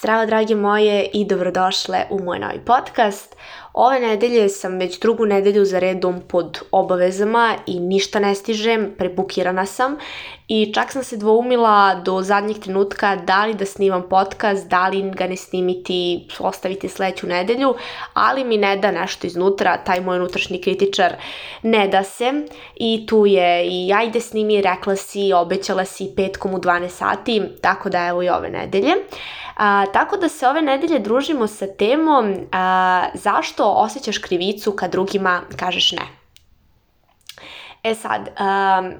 Zdravo drage moje i dobrodošle u moj novi podcast. Ove nedelje sam već drugu nedelju za redom pod obavezama i ništa ne stižem, prebukirana sam i čak sam se dvoumila do zadnjih trenutka da li da snimam podcast, da li ga ne snimiti, ostaviti sledeću nedelju, ali mi ne da nešto iznutra, taj moj unutrašnji kritičar ne da se i tu je i ajde da snimi, rekla si, obećala si petkom u 12 sati, tako da evo i ove nedelje. A, tako da se ove nedelje družimo sa temom a, zašto osjećaš krivicu kad drugima kažeš ne. E sad, a,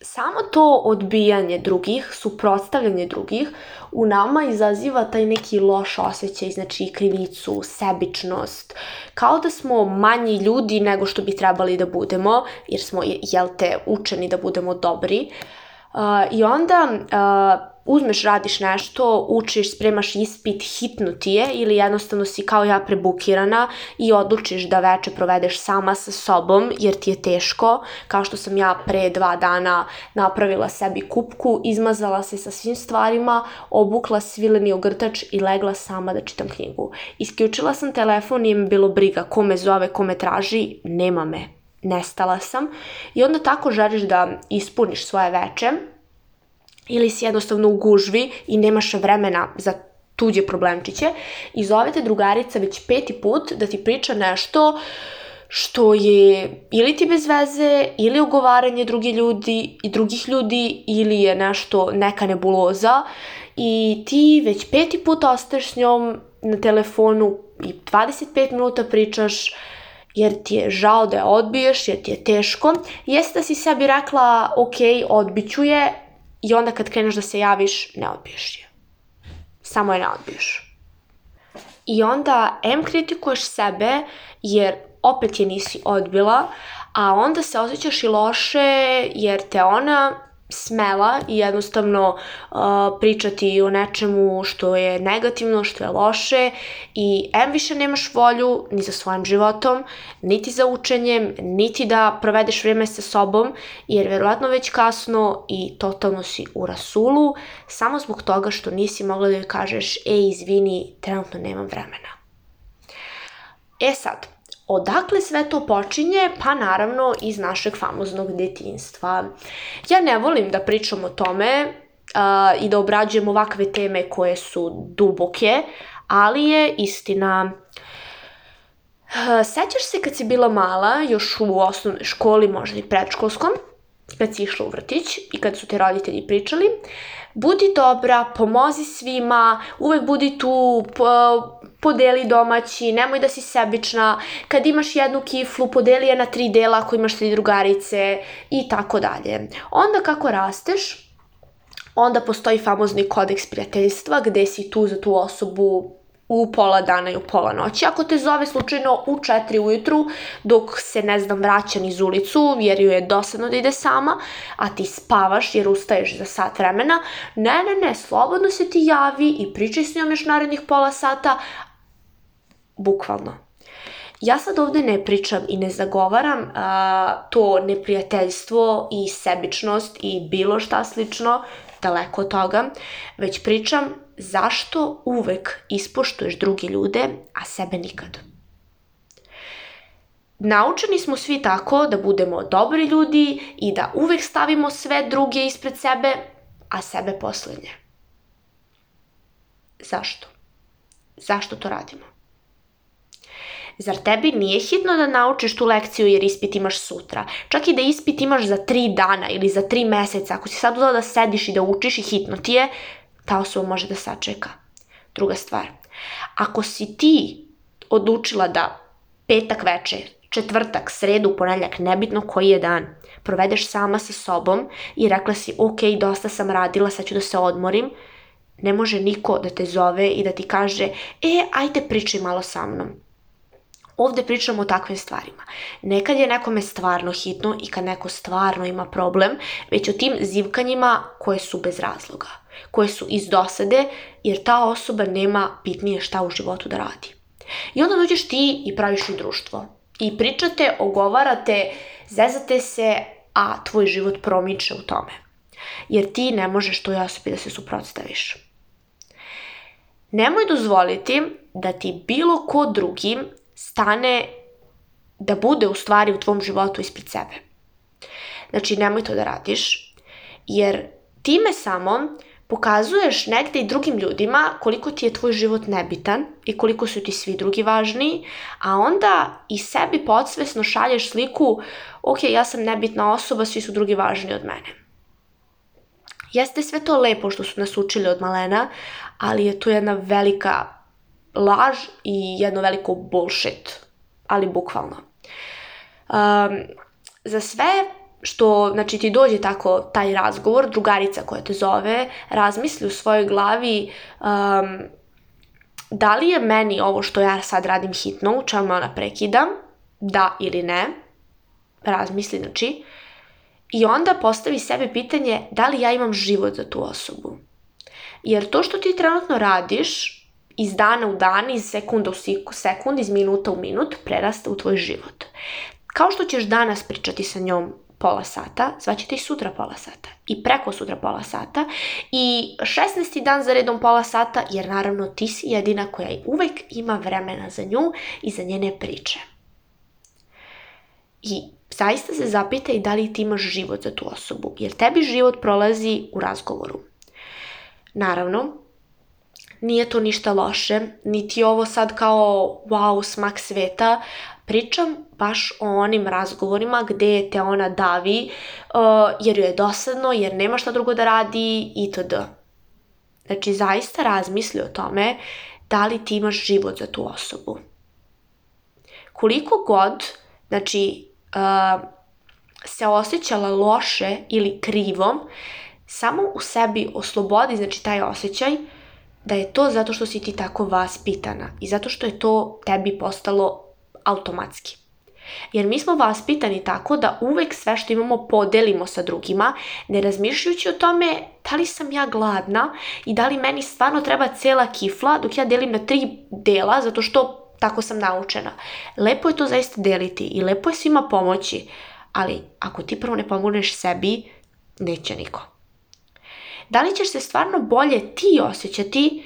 samo to odbijanje drugih, suprotstavljanje drugih u nama izaziva taj neki loš osjećaj, znači krivicu, sebičnost, kao da smo manji ljudi nego što bi trebali da budemo, jer smo, jel te, učeni da budemo dobri. Uh, Uh, I onda uh, uzmeš, radiš nešto, učiš, spremaš ispit, hitno ti je ili jednostavno si kao ja prebukirana i odlučiš da veče provedeš sama sa sobom jer ti je teško, kao što sam ja pre dva dana napravila sebi kupku, izmazala se sa svim stvarima, obukla svileni ogrtač i legla sama da čitam knjigu. Isključila sam telefon i im bilo briga ko me zove, ko me traži, nema me nestala sam. I onda tako želiš da ispuniš svoje veče ili si jednostavno u gužvi i nemaš vremena za tuđe problemčiće i zove te drugarica već peti put da ti priča nešto što je ili ti bez veze, ili ugovaranje drugi ljudi, i drugih ljudi, ili je nešto, neka nebuloza i ti već peti put ostaješ s njom na telefonu i 25 minuta pričaš jer ti je žal da je odbiješ, jer ti je teško, jeste da si sebi rekla, ok, odbiću je, i onda kad kreneš da se javiš, ne odbiješ je. Samo je ne odbiješ. I onda M kritikuješ sebe, jer opet je nisi odbila, a onda se osjećaš i loše jer te ona smela i jednostavno uh, pričati o nečemu što je negativno, što je loše i em više nemaš volju ni za svojim životom, niti za učenjem, niti da provedeš vrijeme sa sobom, jer verovatno već kasno i totalno si u rasulu, samo zbog toga što nisi mogla da joj kažeš, ej, izvini, trenutno nemam vremena. E sad, Odakle sve to počinje? Pa naravno iz našeg famoznog detinstva. Ja ne volim da pričam o tome a, i da obrađujem ovakve teme koje su duboke, ali je istina. Sećaš se kad si bila mala, još u osnovnoj školi, možda i predškolskom, kad si išla u vrtić i kad su te roditelji pričali, budi dobra, pomozi svima, uvek budi tu, po, podeli domaći, nemoj da si sebična, kad imaš jednu kiflu, podeli je na tri dela ako imaš tri drugarice i tako dalje. Onda kako rasteš, onda postoji famozni kodeks prijateljstva gde si tu za tu osobu u pola dana i u pola noći. Ako te zove slučajno u 4 ujutru dok se, ne znam, vraća niz ulicu jer ju je dosadno da ide sama, a ti spavaš jer ustaješ za sat vremena, ne, ne, ne, slobodno se ti javi i pričaj s njom još narednih pola sata, bukvalno. Ja sad ovde ne pričam i ne zagovaram a, to neprijateljstvo i sebičnost i bilo šta slično, daleko od toga, već pričam zašto uvek ispoštuješ druge ljude, a sebe nikad? Naučeni smo svi tako da budemo dobri ljudi i da uvek stavimo sve druge ispred sebe, a sebe poslednje. Zašto? Zašto to radimo? Zar tebi nije hitno da naučiš tu lekciju jer ispit imaš sutra? Čak i da ispit imaš za tri dana ili za tri meseca, ako si sad uzela da sediš i da učiš i hitno ti je, ta osoba može da sačeka. Druga stvar, ako si ti odlučila da petak veče, četvrtak, sredu, ponedljak, nebitno koji je dan, provedeš sama sa sobom i rekla si ok, dosta sam radila, sad ću da se odmorim, ne može niko da te zove i da ti kaže e, ajte pričaj malo sa mnom. Ovde pričamo o takvim stvarima. Nekad je nekome stvarno hitno i kad neko stvarno ima problem, već o tim zivkanjima koje su bez razloga koje su iz dosade jer ta osoba nema bitnije šta u životu da radi. I onda dođeš ti i praviš im društvo. I pričate, ogovarate, zezate se, a tvoj život promiče u tome. Jer ti ne možeš toj osobi da se suprotstaviš. Nemoj dozvoliti da ti bilo ko drugi stane da bude u stvari u tvom životu ispred sebe. Znači, nemoj to da radiš, jer time samo pokazuješ negde i drugim ljudima koliko ti je tvoj život nebitan i koliko su ti svi drugi važniji, a onda i sebi podsvesno šalješ sliku ok, ja sam nebitna osoba, svi su drugi važniji od mene. Jeste sve to lepo što su nas učili od malena, ali je to jedna velika laž i jedno veliko bullshit, ali bukvalno. Um, za sve što, znači, ti dođe tako taj razgovor, drugarica koja te zove, razmisli u svojoj glavi um, da li je meni ovo što ja sad radim hitno, u čemu ona prekidam, da ili ne, razmisli, znači, i onda postavi sebi pitanje da li ja imam život za tu osobu. Jer to što ti trenutno radiš iz dana u dan, iz sekunda u sekund, iz minuta u minut prerasta u tvoj život. Kao što ćeš danas pričati sa njom pola sata, zvaćete i sutra pola sata i preko sutra pola sata i 16. dan za redom pola sata jer naravno ti si jedina koja uvek ima vremena za nju i za njene priče. I zaista se zapitaj da li ti imaš život za tu osobu, jer tebi život prolazi u razgovoru. Naravno, nije to ništa loše, niti ovo sad kao wow smak sveta, Pričam baš o onim razgovorima gde te ona davi uh, jer joj je dosadno, jer nema šta drugo da radi itd. Znači, zaista razmisli o tome da li ti imaš život za tu osobu. Koliko god, znači, uh, se osjećala loše ili krivom, samo u sebi oslobodi, znači, taj osjećaj da je to zato što si ti tako vaspitana i zato što je to tebi postalo automatski. Jer mi smo vaspitani tako da uvek sve što imamo podelimo sa drugima, ne razmišljujući o tome da li sam ja gladna i da li meni stvarno treba cela kifla dok ja delim na tri dela zato što tako sam naučena. Lepo je to zaista deliti i lepo je svima pomoći, ali ako ti prvo ne pomogneš sebi, neće niko. Da li ćeš se stvarno bolje ti osjećati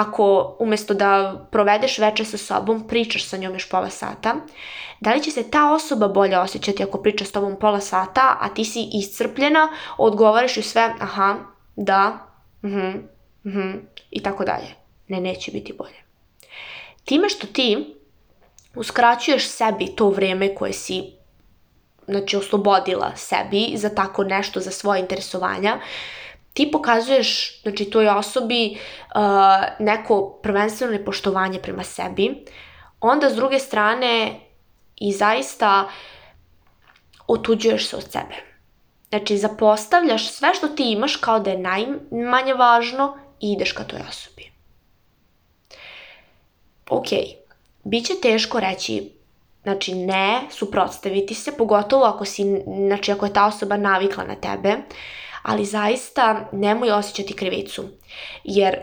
ako umesto da provedeš veče sa sobom, pričaš sa njom još pola sata, da li će se ta osoba bolje osjećati ako priča s tobom pola sata, a ti si iscrpljena, odgovaraš i sve, aha, da, mhm, mhm, i tako dalje. Ne, neće biti bolje. Time što ti uskraćuješ sebi to vreme koje si znači oslobodila sebi za tako nešto, za svoje interesovanja, uh, ti pokazuješ znači, toj osobi uh, neko prvenstveno nepoštovanje prema sebi, onda s druge strane i zaista otuđuješ se od sebe. Znači, zapostavljaš sve što ti imaš kao da je najmanje važno i ideš ka toj osobi. Ok, bit će teško reći Znači, ne suprotstaviti se, pogotovo ako si, znači, ako je ta osoba navikla na tebe. Uh, ali zaista nemoj osjećati krivicu, jer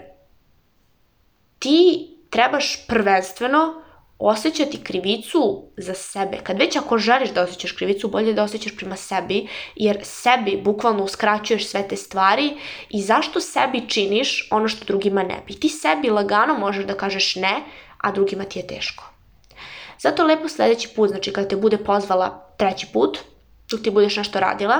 ti trebaš prvenstveno osjećati krivicu za sebe. Kad već ako želiš da osjećaš krivicu, bolje da osjećaš prema sebi, jer sebi bukvalno uskraćuješ sve te stvari i zašto sebi činiš ono što drugima ne bi. Ti sebi lagano možeš da kažeš ne, a drugima ti je teško. Zato lepo sledeći put, znači kada te bude pozvala treći put, dok ti budeš nešto radila,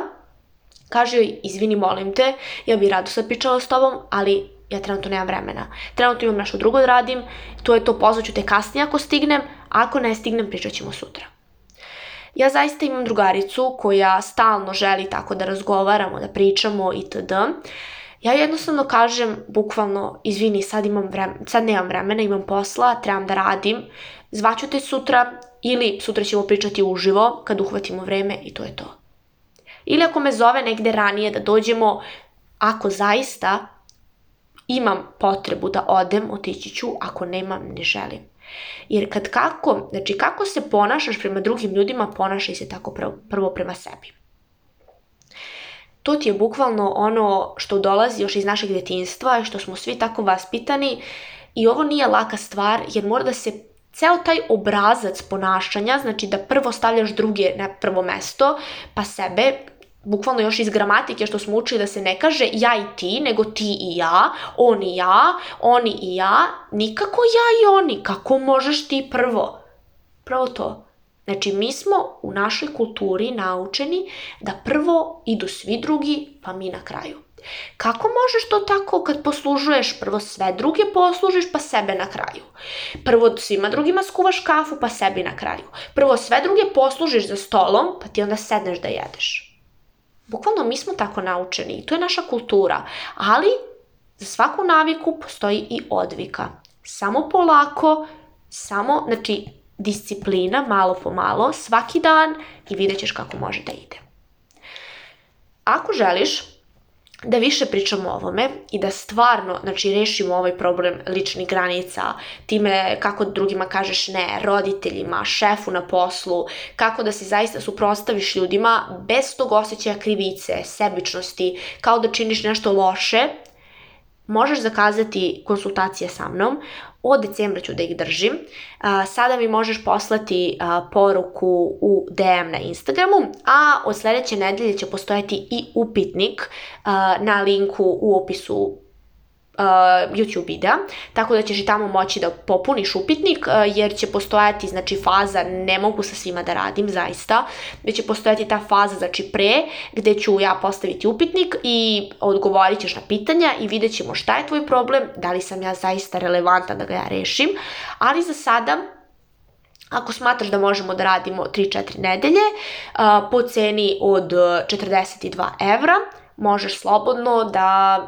Kaže joj, izvini, molim te, ja bih rado sad pričala s tobom, ali ja trenutno nemam vremena. Trenutno imam nešto drugo da radim, to je to, pozvaću te kasnije ako stignem, ako ne stignem, pričat ćemo sutra. Ja zaista imam drugaricu koja stalno želi tako da razgovaramo, da pričamo itd. Ja jednostavno kažem bukvalno, izvini, sad, imam vremena, sad nemam vremena, imam posla, trebam da radim, zvaću te sutra ili sutra ćemo pričati uživo kad uhvatimo vreme i to je to. Ili ako me zove negde ranije da dođemo, ako zaista imam potrebu da odem, otići ću, ako nemam, ne želim. Jer kad kako, znači kako se ponašaš prema drugim ljudima, ponašaj se tako prvo prema sebi. To ti je bukvalno ono što dolazi još iz našeg djetinstva i što smo svi tako vaspitani i ovo nije laka stvar jer mora da se ceo taj obrazac ponašanja, znači da prvo stavljaš druge na prvo mesto, pa sebe, bukvalno još iz gramatike što smo učili da se ne kaže ja i ti, nego ti i ja, on i ja, oni i ja, nikako ja i oni, kako možeš ti prvo? Prvo to. Znači, mi smo u našoj kulturi naučeni da prvo idu svi drugi, pa mi na kraju. Kako možeš to tako kad poslužuješ prvo sve druge poslužiš pa sebe na kraju? Prvo svima drugima skuvaš kafu pa sebi na kraju. Prvo sve druge poslužiš za stolom pa ti onda sedneš da jedeš. Bukvalno mi smo tako naučeni i to je naša kultura, ali za svaku naviku postoji i odvika. Samo polako, samo, znači, disciplina, malo po malo, svaki dan i vidjet ćeš kako može da ide. Ako želiš da više pričamo o ovome i da stvarno, znači, rešimo ovaj problem ličnih granica, time kako drugima kažeš ne, roditeljima, šefu na poslu, kako da se zaista suprostaviš ljudima bez tog osjećaja krivice, sebičnosti, kao da činiš nešto loše, možeš zakazati konsultacije sa mnom, od decembra ću da ih držim. Sada mi možeš poslati poruku u DM na Instagramu, a od sledeće nedelje će postojati i upitnik na linku u opisu Uh, YouTube videa, tako da ćeš i tamo moći da popuniš upitnik uh, jer će postojati znači faza ne mogu sa svima da radim zaista, već da će postojati ta faza znači pre gde ću ja postaviti upitnik i odgovorit ćeš na pitanja i vidjet ćemo šta je tvoj problem, da li sam ja zaista relevantna da ga ja rešim, ali za sada Ako smatraš da možemo da radimo 3-4 nedelje uh, po ceni od 42 evra, možeš slobodno da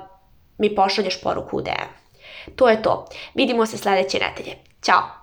mi pošalješ poruku u DM. To je to. Vidimo se sledeće nedelje. Ćao!